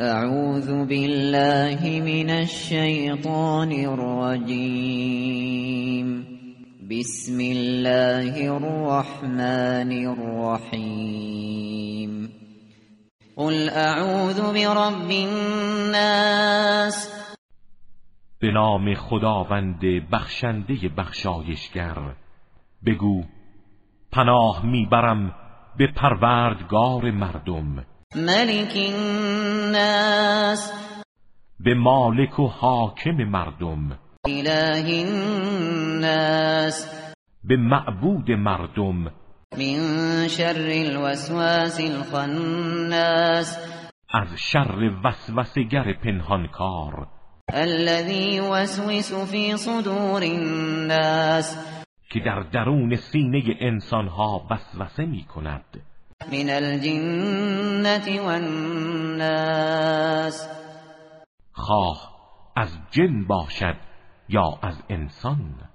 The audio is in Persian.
اعوذ بالله من الشیطان الرجیم بسم الله الرحمن الرحیم قل اعوذ برب الناس. به نام خداوند بخشنده بخشایشگر. بگو پناه می‌برم به پروردگار مردم. ملک الناس. به مالک و حاکم مردم. اله الناس. به معبود مردم. من شر الوسواس الخناس. از شر وسوسگر پنهانکار. الذي يوسوس في صدور الناس. که در درون سینه انسانها وسوسه می کند من الجنة والناس. خواه از جن باشد یا از انسان؟